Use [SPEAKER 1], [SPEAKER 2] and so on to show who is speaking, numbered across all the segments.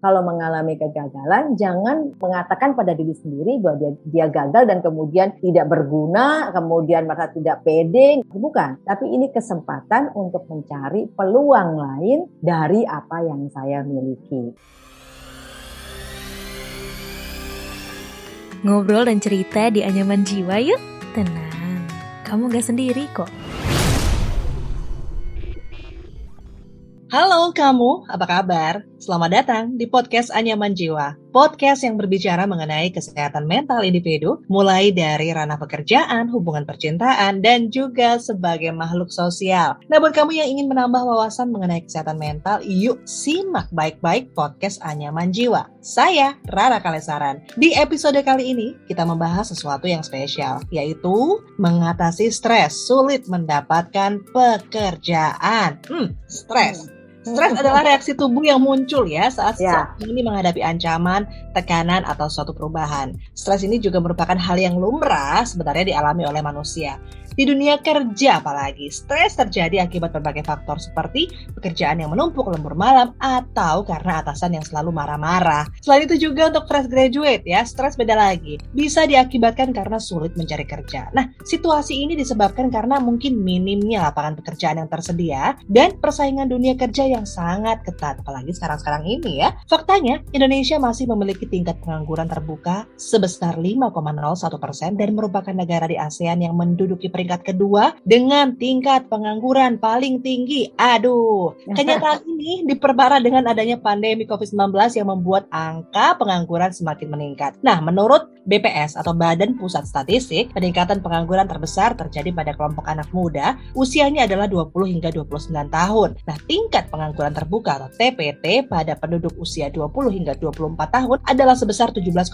[SPEAKER 1] kalau mengalami kegagalan jangan mengatakan pada diri sendiri bahwa dia, dia gagal dan kemudian tidak berguna, kemudian merasa tidak pede, bukan. Tapi ini kesempatan untuk mencari peluang lain dari apa yang saya miliki.
[SPEAKER 2] Ngobrol dan cerita di anyaman jiwa yuk. Tenang, kamu gak sendiri kok.
[SPEAKER 3] Halo kamu, apa kabar? Selamat datang di podcast Anyaman Jiwa. Podcast yang berbicara mengenai kesehatan mental individu, mulai dari ranah pekerjaan, hubungan percintaan, dan juga sebagai makhluk sosial. Nah, buat kamu yang ingin menambah wawasan mengenai kesehatan mental, yuk simak baik-baik podcast Anyaman Jiwa. Saya, Rara Kalesaran. Di episode kali ini, kita membahas sesuatu yang spesial, yaitu mengatasi stres, sulit mendapatkan pekerjaan. Hmm, stres. Stres adalah reaksi tubuh yang muncul ya saat ya. ini menghadapi ancaman, tekanan, atau suatu perubahan. Stres ini juga merupakan hal yang lumrah sebenarnya dialami oleh manusia. Di dunia kerja apalagi, stres terjadi akibat berbagai faktor seperti pekerjaan yang menumpuk lembur malam atau karena atasan yang selalu marah-marah. Selain itu juga untuk fresh graduate ya, stres beda lagi. Bisa diakibatkan karena sulit mencari kerja. Nah, situasi ini disebabkan karena mungkin minimnya lapangan pekerjaan yang tersedia dan persaingan dunia kerja yang sangat ketat, apalagi sekarang-sekarang ini ya. Faktanya, Indonesia masih memiliki tingkat pengangguran terbuka sebesar 5,01 persen dan merupakan negara di ASEAN yang menduduki peringkat kedua dengan tingkat pengangguran paling tinggi. Aduh, kenyataan ini diperparah dengan adanya pandemi COVID-19 yang membuat angka pengangguran semakin meningkat. Nah, menurut BPS atau Badan Pusat Statistik, peningkatan pengangguran terbesar terjadi pada kelompok anak muda, usianya adalah 20 hingga 29 tahun. Nah, tingkat pengangguran terbuka atau TPT pada penduduk usia 20 hingga 24 tahun adalah sebesar 17,66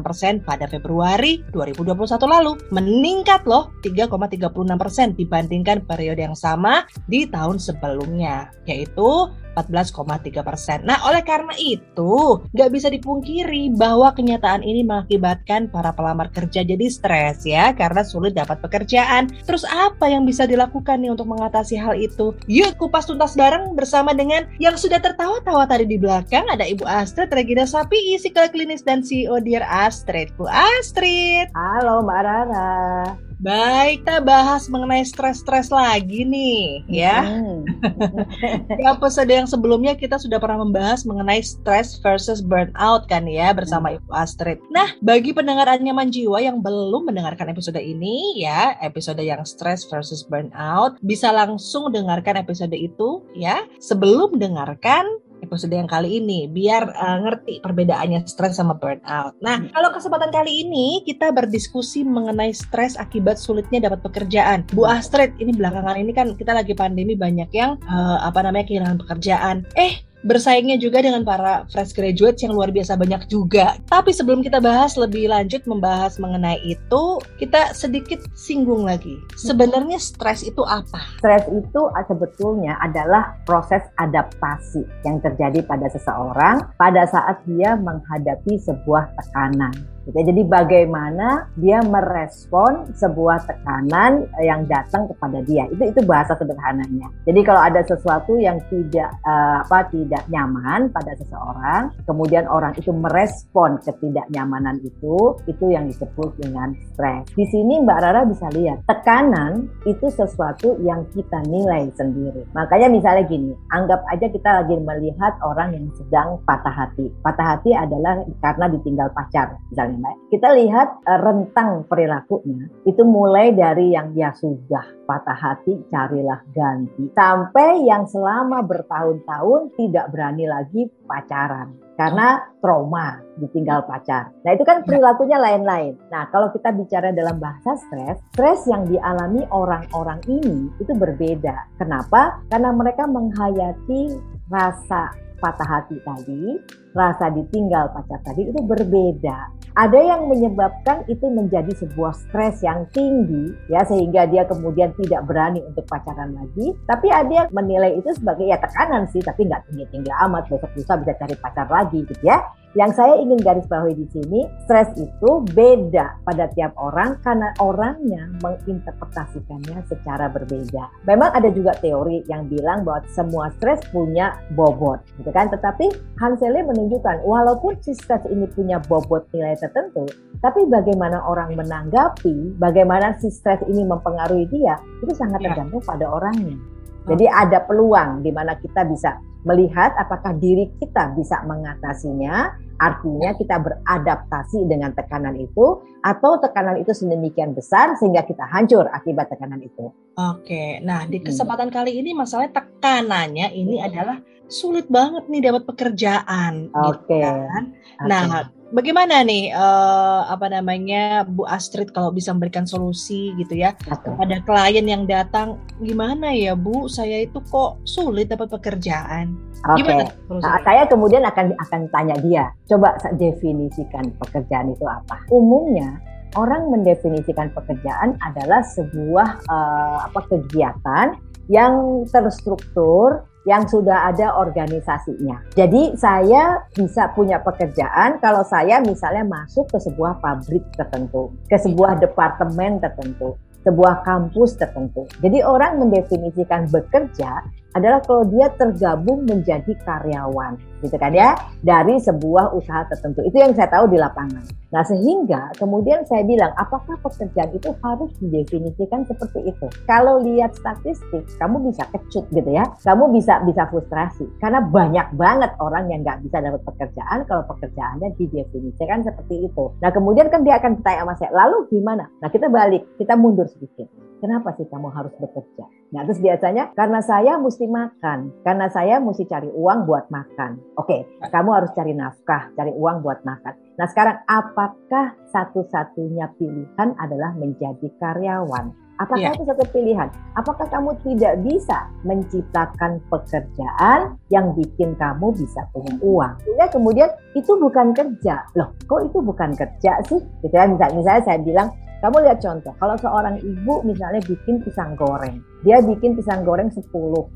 [SPEAKER 3] persen pada Februari 2021 lalu. Meningkat loh 3, 3,36 persen dibandingkan periode yang sama di tahun sebelumnya, yaitu 14,3 persen. Nah, oleh karena itu, nggak bisa dipungkiri bahwa kenyataan ini mengakibatkan para pelamar kerja jadi stres ya, karena sulit dapat pekerjaan. Terus apa yang bisa dilakukan nih untuk mengatasi hal itu? Yuk kupas tuntas bareng bersama dengan yang sudah tertawa-tawa tadi di belakang, ada Ibu Astrid Regina Sapi, psikolog klinis dan CEO Dear Astrid. Bu Astrid.
[SPEAKER 1] Halo Mbak Rara.
[SPEAKER 3] Baik, kita bahas mengenai stres-stres lagi nih, ya. Hmm. Di episode yang sebelumnya kita sudah pernah membahas mengenai stress versus burnout kan ya bersama hmm. Ibu Astrid. Nah, bagi pendengar nyaman jiwa yang belum mendengarkan episode ini ya, episode yang stress versus burnout, bisa langsung dengarkan episode itu ya. Sebelum dengarkan episode yang kali ini biar uh, ngerti perbedaannya stres sama burnout. Nah, hmm. kalau kesempatan kali ini kita berdiskusi mengenai stres akibat sulitnya dapat pekerjaan. Bu Astrid, ini belakangan ini kan kita lagi pandemi banyak yang uh, apa namanya kehilangan pekerjaan. Eh, bersaingnya juga dengan para fresh graduates yang luar biasa banyak juga. Tapi sebelum kita bahas lebih lanjut membahas mengenai itu, kita sedikit singgung lagi. Sebenarnya stres itu apa?
[SPEAKER 1] Stres itu sebetulnya adalah proses adaptasi yang terjadi pada seseorang pada saat dia menghadapi sebuah tekanan. Jadi bagaimana dia merespon sebuah tekanan yang datang kepada dia. Itu itu bahasa sederhananya. Jadi kalau ada sesuatu yang tidak uh, apa tidak nyaman pada seseorang, kemudian orang itu merespon ketidaknyamanan itu, itu yang disebut dengan stres. Di sini Mbak Rara bisa lihat, tekanan itu sesuatu yang kita nilai sendiri. Makanya misalnya gini, anggap aja kita lagi melihat orang yang sedang patah hati. Patah hati adalah karena ditinggal pacar, misalnya kita lihat uh, rentang perilakunya itu mulai dari yang ya sudah patah hati carilah ganti. Sampai yang selama bertahun-tahun tidak berani lagi pacaran karena trauma ditinggal pacar. Nah itu kan ya. perilakunya lain-lain. Nah kalau kita bicara dalam bahasa stres, stres yang dialami orang-orang ini itu berbeda. Kenapa? Karena mereka menghayati rasa patah hati tadi, rasa ditinggal pacar tadi itu berbeda. Ada yang menyebabkan itu menjadi sebuah stres yang tinggi ya sehingga dia kemudian tidak berani untuk pacaran lagi. Tapi ada yang menilai itu sebagai ya tekanan sih tapi nggak tinggi-tinggi amat besok lusa bisa cari pacar lagi gitu ya. Yang saya ingin garis bawahi di sini, stres itu beda pada tiap orang karena orangnya menginterpretasikannya secara berbeda. Memang ada juga teori yang bilang bahwa semua stres punya bobot, gitu kan? Tetapi Hansele menunjukkan walaupun si stres ini punya bobot nilai tertentu, tapi bagaimana orang menanggapi, bagaimana si stres ini mempengaruhi dia, itu sangat ya. tergantung pada orangnya. Jadi ada peluang di mana kita bisa melihat apakah diri kita bisa mengatasinya, artinya kita beradaptasi dengan tekanan itu, atau tekanan itu sedemikian besar sehingga kita hancur akibat tekanan itu.
[SPEAKER 3] Oke, nah di hmm. kesempatan hmm. kali ini masalah tekanannya ini hmm. adalah sulit banget nih dapat pekerjaan.
[SPEAKER 1] Gitu Oke. Gitu
[SPEAKER 3] kan? Nah, bagaimana nih uh, apa namanya Bu Astrid kalau bisa memberikan solusi gitu ya okay. kepada klien yang datang gimana ya Bu saya itu kok sulit dapat pekerjaan.
[SPEAKER 1] Okay. Nah, saya kemudian akan akan tanya dia coba definisikan pekerjaan itu apa umumnya orang mendefinisikan pekerjaan adalah sebuah uh, apa kegiatan yang terstruktur yang sudah ada organisasinya. Jadi saya bisa punya pekerjaan kalau saya misalnya masuk ke sebuah pabrik tertentu, ke sebuah departemen tertentu, sebuah kampus tertentu. Jadi orang mendefinisikan bekerja adalah kalau dia tergabung menjadi karyawan, gitu kan ya, dari sebuah usaha tertentu. Itu yang saya tahu di lapangan. Nah, sehingga kemudian saya bilang, apakah pekerjaan itu harus didefinisikan seperti itu? Kalau lihat statistik, kamu bisa kecut gitu ya, kamu bisa bisa frustrasi karena banyak banget orang yang nggak bisa dapat pekerjaan kalau pekerjaannya didefinisikan seperti itu. Nah, kemudian kan dia akan bertanya sama saya, lalu gimana? Nah, kita balik, kita mundur sedikit. Kenapa sih kamu harus bekerja? Nah, terus biasanya karena saya mesti makan, karena saya mesti cari uang buat makan. Oke, kamu harus cari nafkah, cari uang buat makan. Nah, sekarang apakah satu-satunya pilihan adalah menjadi karyawan? Apakah yeah. itu satu pilihan? Apakah kamu tidak bisa menciptakan pekerjaan yang bikin kamu bisa punya uang? Sehingga kemudian itu bukan kerja. Loh, kok itu bukan kerja sih? Gitu kan, misalnya, misalnya saya bilang, kamu lihat contoh, kalau seorang ibu misalnya bikin pisang goreng, dia bikin pisang goreng 10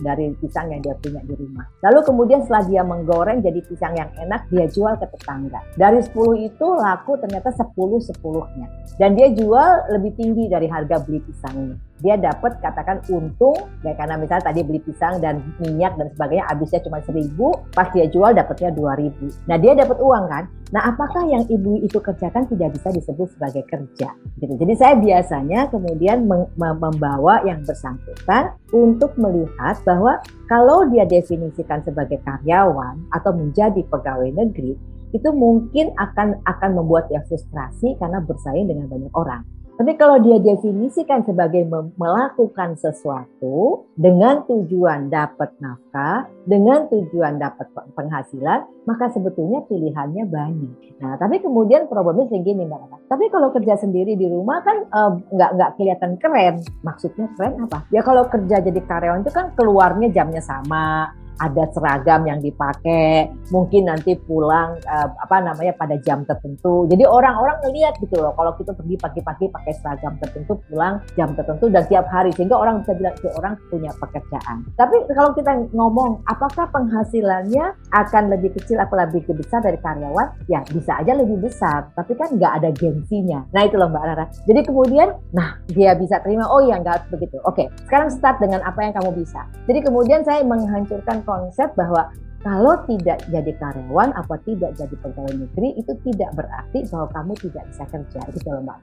[SPEAKER 1] dari pisang yang dia punya di rumah. Lalu kemudian setelah dia menggoreng jadi pisang yang enak, dia jual ke tetangga. Dari 10 itu laku ternyata 10 sepuluhnya. Dan dia jual lebih tinggi dari harga beli pisangnya dia dapat katakan untung ya karena misalnya tadi beli pisang dan minyak dan sebagainya habisnya cuma seribu pas dia jual dapatnya dua ribu nah dia dapat uang kan nah apakah yang ibu itu kerjakan tidak bisa disebut sebagai kerja gitu jadi saya biasanya kemudian membawa yang bersangkutan untuk melihat bahwa kalau dia definisikan sebagai karyawan atau menjadi pegawai negeri itu mungkin akan akan membuat dia frustrasi karena bersaing dengan banyak orang tapi kalau dia definisikan sebagai melakukan sesuatu dengan tujuan dapat nafkah, dengan tujuan dapat penghasilan, maka sebetulnya pilihannya banyak. Nah, tapi kemudian problemnya segini Mbak. Tapi kalau kerja sendiri di rumah kan nggak nggak kelihatan keren. Maksudnya keren apa? Ya kalau kerja jadi karyawan itu kan keluarnya jamnya sama, ada seragam yang dipakai, mungkin nanti pulang uh, apa namanya pada jam tertentu. Jadi orang-orang ngelihat gitu loh kalau kita pergi pagi-pagi pakai seragam tertentu, pulang jam tertentu dan tiap hari sehingga orang bisa bilang itu orang punya pekerjaan. Tapi kalau kita ngomong apakah penghasilannya akan lebih kecil atau lebih besar dari karyawan? Ya bisa aja lebih besar, tapi kan nggak ada gengsinya. Nah itu loh Mbak Rara. Jadi kemudian, nah dia bisa terima, oh ya nggak begitu. Oke, sekarang start dengan apa yang kamu bisa. Jadi kemudian saya menghancurkan konsep bahwa kalau tidak jadi karyawan atau tidak jadi pegawai negeri itu tidak berarti bahwa kamu tidak bisa kerja itu kalau mbak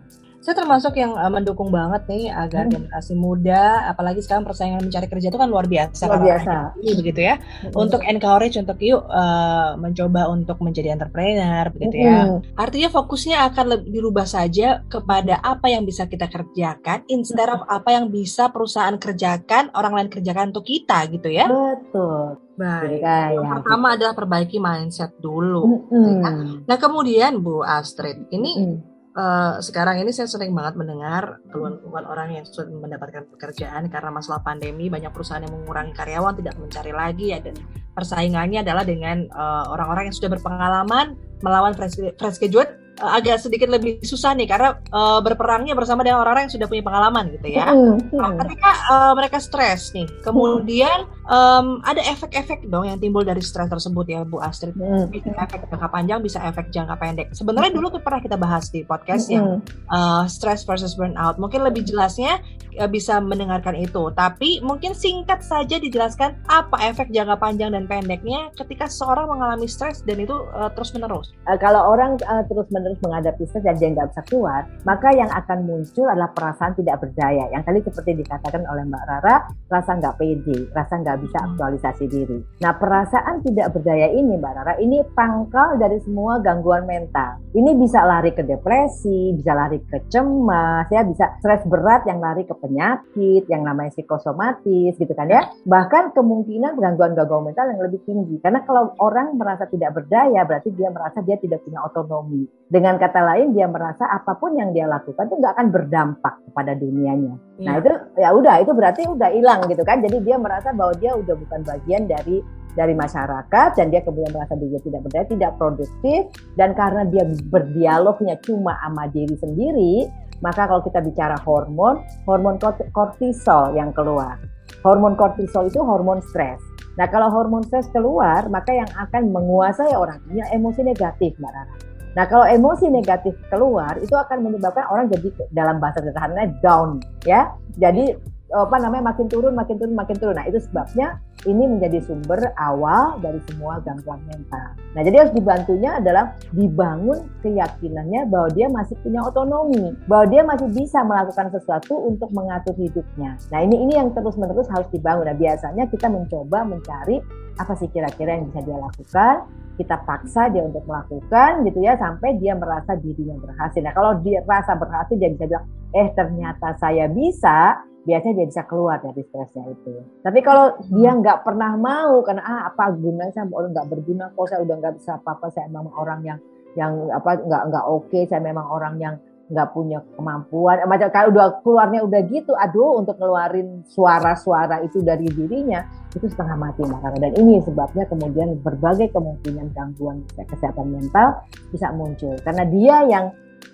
[SPEAKER 3] saya termasuk yang uh, mendukung banget nih agar hmm. generasi muda, apalagi sekarang persaingan mencari kerja itu kan luar biasa.
[SPEAKER 1] Luar biasa.
[SPEAKER 3] Ini begitu ya. Hmm. Untuk encourage untuk yuk uh, mencoba untuk menjadi entrepreneur begitu ya. Hmm. Artinya fokusnya akan lebih dirubah saja kepada apa yang bisa kita kerjakan instead of apa yang bisa perusahaan kerjakan, orang lain kerjakan untuk kita gitu ya.
[SPEAKER 1] Betul.
[SPEAKER 3] Baik. Yang ya. pertama adalah perbaiki mindset dulu. -hmm. Nah, kemudian Bu Astrid, ini -hmm uh, sekarang ini saya sering banget mendengar keluhan-keluhan orang yang sudah mendapatkan pekerjaan karena masalah pandemi banyak perusahaan yang mengurangi karyawan tidak mencari lagi ya dan persaingannya adalah dengan uh, orang-orang yang sudah berpengalaman melawan fresh, fresh graduate uh, agak sedikit lebih susah nih karena uh, berperangnya bersama dengan orang-orang yang sudah punya pengalaman gitu ya. Mm, Nah, ketika uh, mereka stres nih, kemudian um, ada efek-efek dong yang timbul dari stres tersebut ya Bu Astrid.
[SPEAKER 1] Mm.
[SPEAKER 3] Bisa efek jangka panjang, bisa efek jangka pendek. Sebenarnya
[SPEAKER 1] Mm.
[SPEAKER 3] dulu pernah kita bahas di podcast
[SPEAKER 1] Mm-mm.
[SPEAKER 3] yang uh, stress versus burnout. Mungkin lebih jelasnya uh, bisa mendengarkan itu. Tapi mungkin singkat saja dijelaskan apa efek jangka panjang dan pendeknya ketika seorang mengalami stres dan itu uh, terus menerus.
[SPEAKER 1] Eh, kalau orang eh, terus-menerus menghadapi stres dan dia nggak bisa keluar, maka yang akan muncul adalah perasaan tidak berdaya. Yang tadi seperti dikatakan oleh Mbak Rara, rasa nggak pede, rasa nggak bisa
[SPEAKER 3] Hmm.
[SPEAKER 1] aktualisasi diri. Nah, perasaan tidak berdaya ini, Mbak Rara, ini pangkal dari semua gangguan mental. Ini bisa lari ke depresi, bisa lari ke cemas, ya bisa stres berat yang lari ke penyakit, yang namanya psikosomatis, gitu kan ya. Bahkan kemungkinan gangguan-gangguan mental yang lebih tinggi. Karena kalau orang merasa tidak berdaya, berarti dia merasa dia tidak punya otonomi. Dengan kata lain, dia merasa apa pun yang dia lakukan itu nggak akan berdampak kepada dunianya. Nah
[SPEAKER 3] Iya.
[SPEAKER 1] itu ya udah, itu berarti udah hilang gitu kan. Jadi dia merasa bahwa dia udah bukan bagian dari dari masyarakat dan dia kemudian merasa dia tidak berdaya, tidak produktif dan karena dia berdialognya cuma sama diri sendiri, maka kalau kita bicara hormon, hormon kort- kortisol yang keluar. Hormon kortisol itu hormon stres. Nah, kalau hormon stres keluar, maka yang akan menguasai orang ini emosi negatif, Mbak Rara. Nah, kalau emosi negatif keluar, itu akan menyebabkan orang jadi dalam bahasa sederhananya down, ya. Jadi apa namanya makin turun, makin turun, makin turun. Nah, itu sebabnya ini menjadi sumber awal dari semua gangguan mental. Nah, jadi harus dibantunya adalah dibangun keyakinannya bahwa dia masih punya otonomi, bahwa dia masih bisa melakukan sesuatu untuk mengatur hidupnya. Nah, ini ini yang terus-menerus harus dibangun. Nah, biasanya kita mencoba mencari apa sih kira-kira yang bisa dia lakukan, kita paksa dia untuk melakukan gitu ya sampai dia merasa dirinya berhasil. Nah, kalau dia rasa berhasil dia bisa bilang, "Eh, ternyata saya bisa." Biasanya dia bisa keluar dari stresnya itu. Tapi kalau dia nggak pernah mau karena ah apa gunanya saya orang nggak berguna kok saya udah nggak bisa apa-apa saya memang orang yang yang apa nggak nggak oke saya memang orang yang nggak punya kemampuan macam kalau udah keluarnya udah gitu aduh untuk ngeluarin suara-suara itu dari dirinya itu setengah mati Mbak Rara. dan ini sebabnya kemudian berbagai kemungkinan gangguan kesehatan mental bisa muncul karena dia yang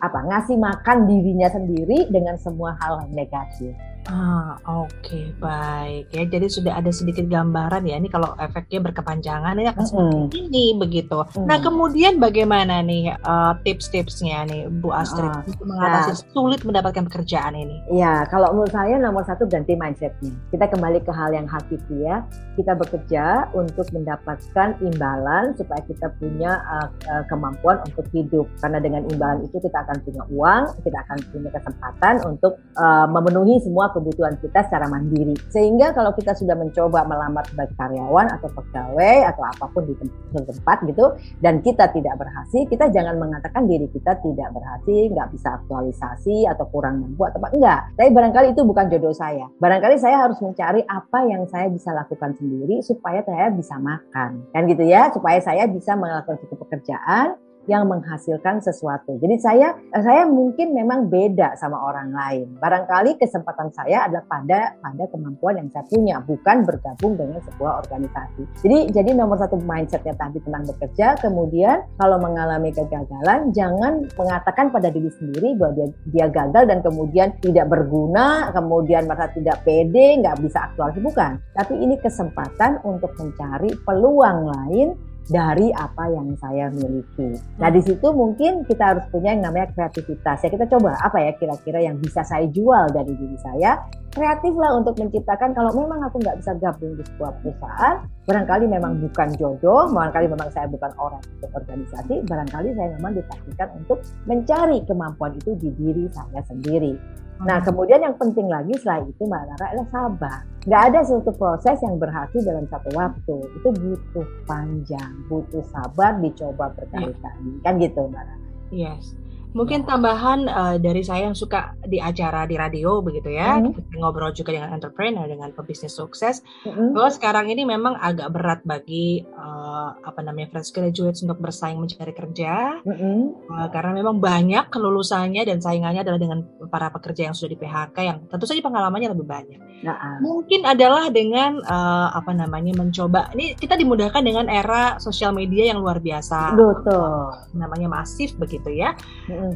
[SPEAKER 1] apa ngasih makan dirinya sendiri dengan semua hal negatif.
[SPEAKER 3] Ah, oke, baik ya. Jadi sudah ada sedikit gambaran ya. Ini kalau efeknya berkepanjangan ini akan seperti ini begitu.
[SPEAKER 1] Mm.
[SPEAKER 3] Nah, kemudian bagaimana nih eh, tips-tipsnya nih Bu Astrid
[SPEAKER 1] Ah,
[SPEAKER 3] untuk mengatasi sulit mendapatkan pekerjaan ini?
[SPEAKER 1] Ya, kalau menurut saya nomor satu ganti mindsetnya. Kita kembali ke hal yang hakiki ya. Kita bekerja untuk mendapatkan imbalan supaya kita punya uh, uh, kemampuan untuk hidup. Karena dengan imbalan itu kita akan punya uang, kita akan punya kesempatan untuk uh, memenuhi semua kebutuhan kita secara mandiri. Sehingga kalau kita sudah mencoba melamar sebagai karyawan atau pegawai atau apa pun di tem- di tempat gitu, dan kita tidak berhasil, kita jangan mengatakan diri kita tidak berhasil, nggak bisa aktualisasi atau kurang mampu atau apa enggak. Tapi barangkali itu bukan jodoh saya. Barangkali saya harus mencari apa yang saya bisa lakukan sendiri supaya saya bisa makan. Kan gitu ya, supaya saya bisa melakukan suatu pekerjaan yang menghasilkan sesuatu. Jadi saya saya mungkin memang beda sama orang lain. Barangkali kesempatan saya adalah pada pada kemampuan yang saya punya, bukan bergabung dengan sebuah organisasi. Jadi jadi nomor satu mindsetnya tadi tentang bekerja. Kemudian kalau mengalami kegagalan, jangan mengatakan pada diri sendiri bahwa dia dia gagal dan kemudian tidak berguna, kemudian merasa tidak pede, nggak bisa aktualisasi bukan. Tapi ini kesempatan untuk mencari peluang lain dari apa yang saya miliki. Nah di situ mungkin kita harus punya yang namanya kreativitas. Ya kita coba apa ya kira-kira yang bisa saya jual dari diri saya. Kreatif lah untuk menciptakan kalau memang aku nggak bisa gabung di sebuah perusahaan, barangkali memang bukan jodoh, barangkali memang saya bukan orang untuk organisasi, barangkali saya memang ditakdirkan untuk mencari kemampuan itu di diri saya sendiri. Nah, kemudian yang penting lagi selain itu Mbak Nara adalah sabar. Nggak ada suatu proses yang berhasil dalam satu waktu. Itu butuh panjang, butuh sabar, dicoba berkali-kali. Kan gitu Mbak Nara.
[SPEAKER 3] Yes. Mungkin tambahan eh, dari saya yang suka di acara di radio begitu ya, kita ngobrol juga dengan entrepreneur, dengan pebisnis sukses,
[SPEAKER 1] Mm-mm.
[SPEAKER 3] bahwa sekarang ini memang agak berat bagi eh, apa namanya fresh graduates untuk bersaing mencari kerja,
[SPEAKER 1] Mm-mm.
[SPEAKER 3] eh, karena memang banyak kelulusannya dan saingannya adalah dengan para pekerja yang sudah di PHK yang tentu saja pengalamannya lebih banyak.
[SPEAKER 1] Nah,
[SPEAKER 3] Mungkin adalah dengan eh, apa namanya mencoba, ini kita dimudahkan dengan era sosial media yang luar biasa,
[SPEAKER 1] betul.
[SPEAKER 3] namanya masif begitu ya.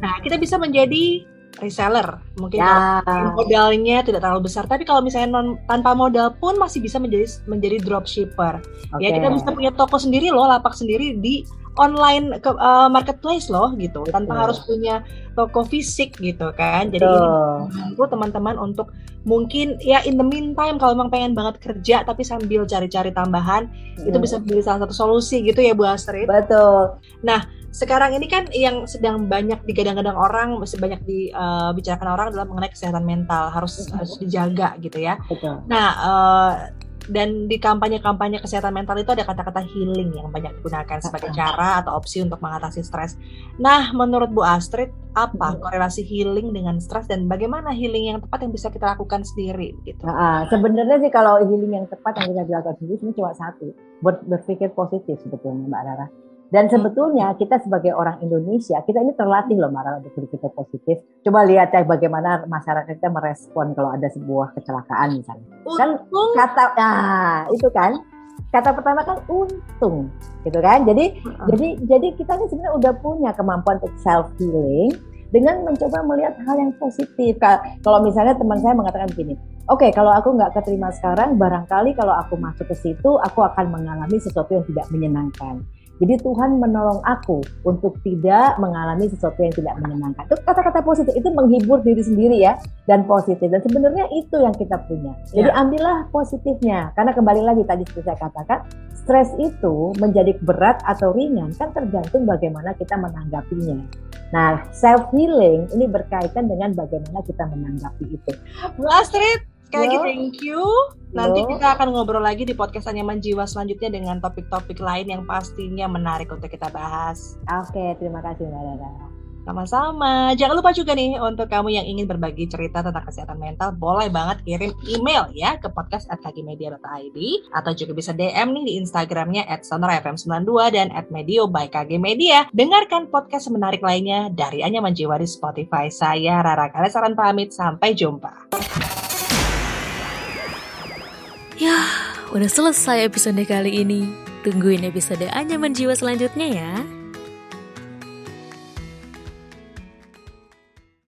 [SPEAKER 3] Nah, kita bisa menjadi reseller. Mungkin
[SPEAKER 1] Ya.
[SPEAKER 3] kalau modalnya tidak terlalu besar, tapi kalau misalnya non tanpa modal pun masih bisa menjadi menjadi dropshipper. Ya
[SPEAKER 1] Oke.
[SPEAKER 3] kita bisa punya toko sendiri loh, lapak sendiri di online ke, uh, marketplace loh gitu, tanpa harus punya toko fisik gitu kan. Jadi ini membantu teman-teman untuk mungkin ya in the meantime kalau memang pengen banget kerja tapi sambil cari-cari tambahan itu
[SPEAKER 1] Hmm.
[SPEAKER 3] bisa menjadi salah satu solusi gitu ya Bu Astrid.
[SPEAKER 1] Betul.
[SPEAKER 3] Sekarang ini kan yang sedang banyak digadang-gadang orang, masih banyak dibicarakan orang adalah mengenai kesehatan mental harus harus dijaga gitu ya.
[SPEAKER 1] Betul.
[SPEAKER 3] Nah, eh, dan di kampanye-kampanye kesehatan mental itu ada kata-kata healing yang banyak digunakan sebagai cara atau opsi untuk mengatasi stres. Nah, menurut Bu Astrid, apa
[SPEAKER 1] Mhm.
[SPEAKER 3] korelasi healing dengan stres dan bagaimana healing yang tepat yang bisa kita lakukan sendiri gitu?
[SPEAKER 1] Nah, ah, sebenarnya sih kalau healing yang tepat yang bisa dilakukan sendiri cuma satu, ber- berpikir positif sebetulnya Mbak Rara. Dan sebetulnya kita sebagai orang Indonesia, kita ini terlatih loh Mbak Rara untuk berpikir positif. Coba lihat ya bagaimana masyarakat kita merespon kalau ada sebuah kecelakaan misalnya. Kan Kata, nah itu kan, kata pertama kan untung, gitu kan. Jadi
[SPEAKER 3] Heeh.
[SPEAKER 1] jadi jadi kita ini sebenarnya udah punya kemampuan untuk self healing dengan mencoba melihat hal yang positif. Ka- Kalau misalnya teman saya mengatakan begini, oke kalau aku nggak keterima sekarang, barangkali kalau aku masuk ke situ, aku akan mengalami sesuatu yang tidak menyenangkan. Jadi Tuhan menolong aku untuk tidak mengalami sesuatu yang tidak menyenangkan. Itu kata-kata positif, itu menghibur diri sendiri ya dan positif. Dan sebenarnya itu yang kita punya. Jadi
[SPEAKER 3] Ya.
[SPEAKER 1] ambillah positifnya. Karena kembali lagi tadi seperti saya katakan, stres itu menjadi berat atau ringan kan tergantung bagaimana kita menanggapinya. Nah, self healing ini berkaitan dengan bagaimana kita menanggapi itu.
[SPEAKER 3] Bu Astrid, sekali lagi thank you. Nanti
[SPEAKER 1] Yo.
[SPEAKER 3] kita akan ngobrol lagi di podcast Anyaman Jiwa selanjutnya dengan topik-topik lain yang pastinya menarik untuk kita bahas.
[SPEAKER 1] Oke, terima kasih Mbak Dara.
[SPEAKER 3] Sama-sama. Jangan lupa juga nih untuk kamu yang ingin berbagi cerita tentang kesehatan mental, boleh banget kirim email ya ke podcast@kgmedia.id atau juga bisa DM nih di Instagramnya @sonorfm92 dan @medio by KG Media. Dengarkan podcast menarik lainnya dari Anyaman Jiwa di Spotify. Saya Rara Kalesaran pamit. Sampai jumpa.
[SPEAKER 2] Yah, udah selesai episode kali ini. Tungguin episode Anyaman Jiwa selanjutnya ya.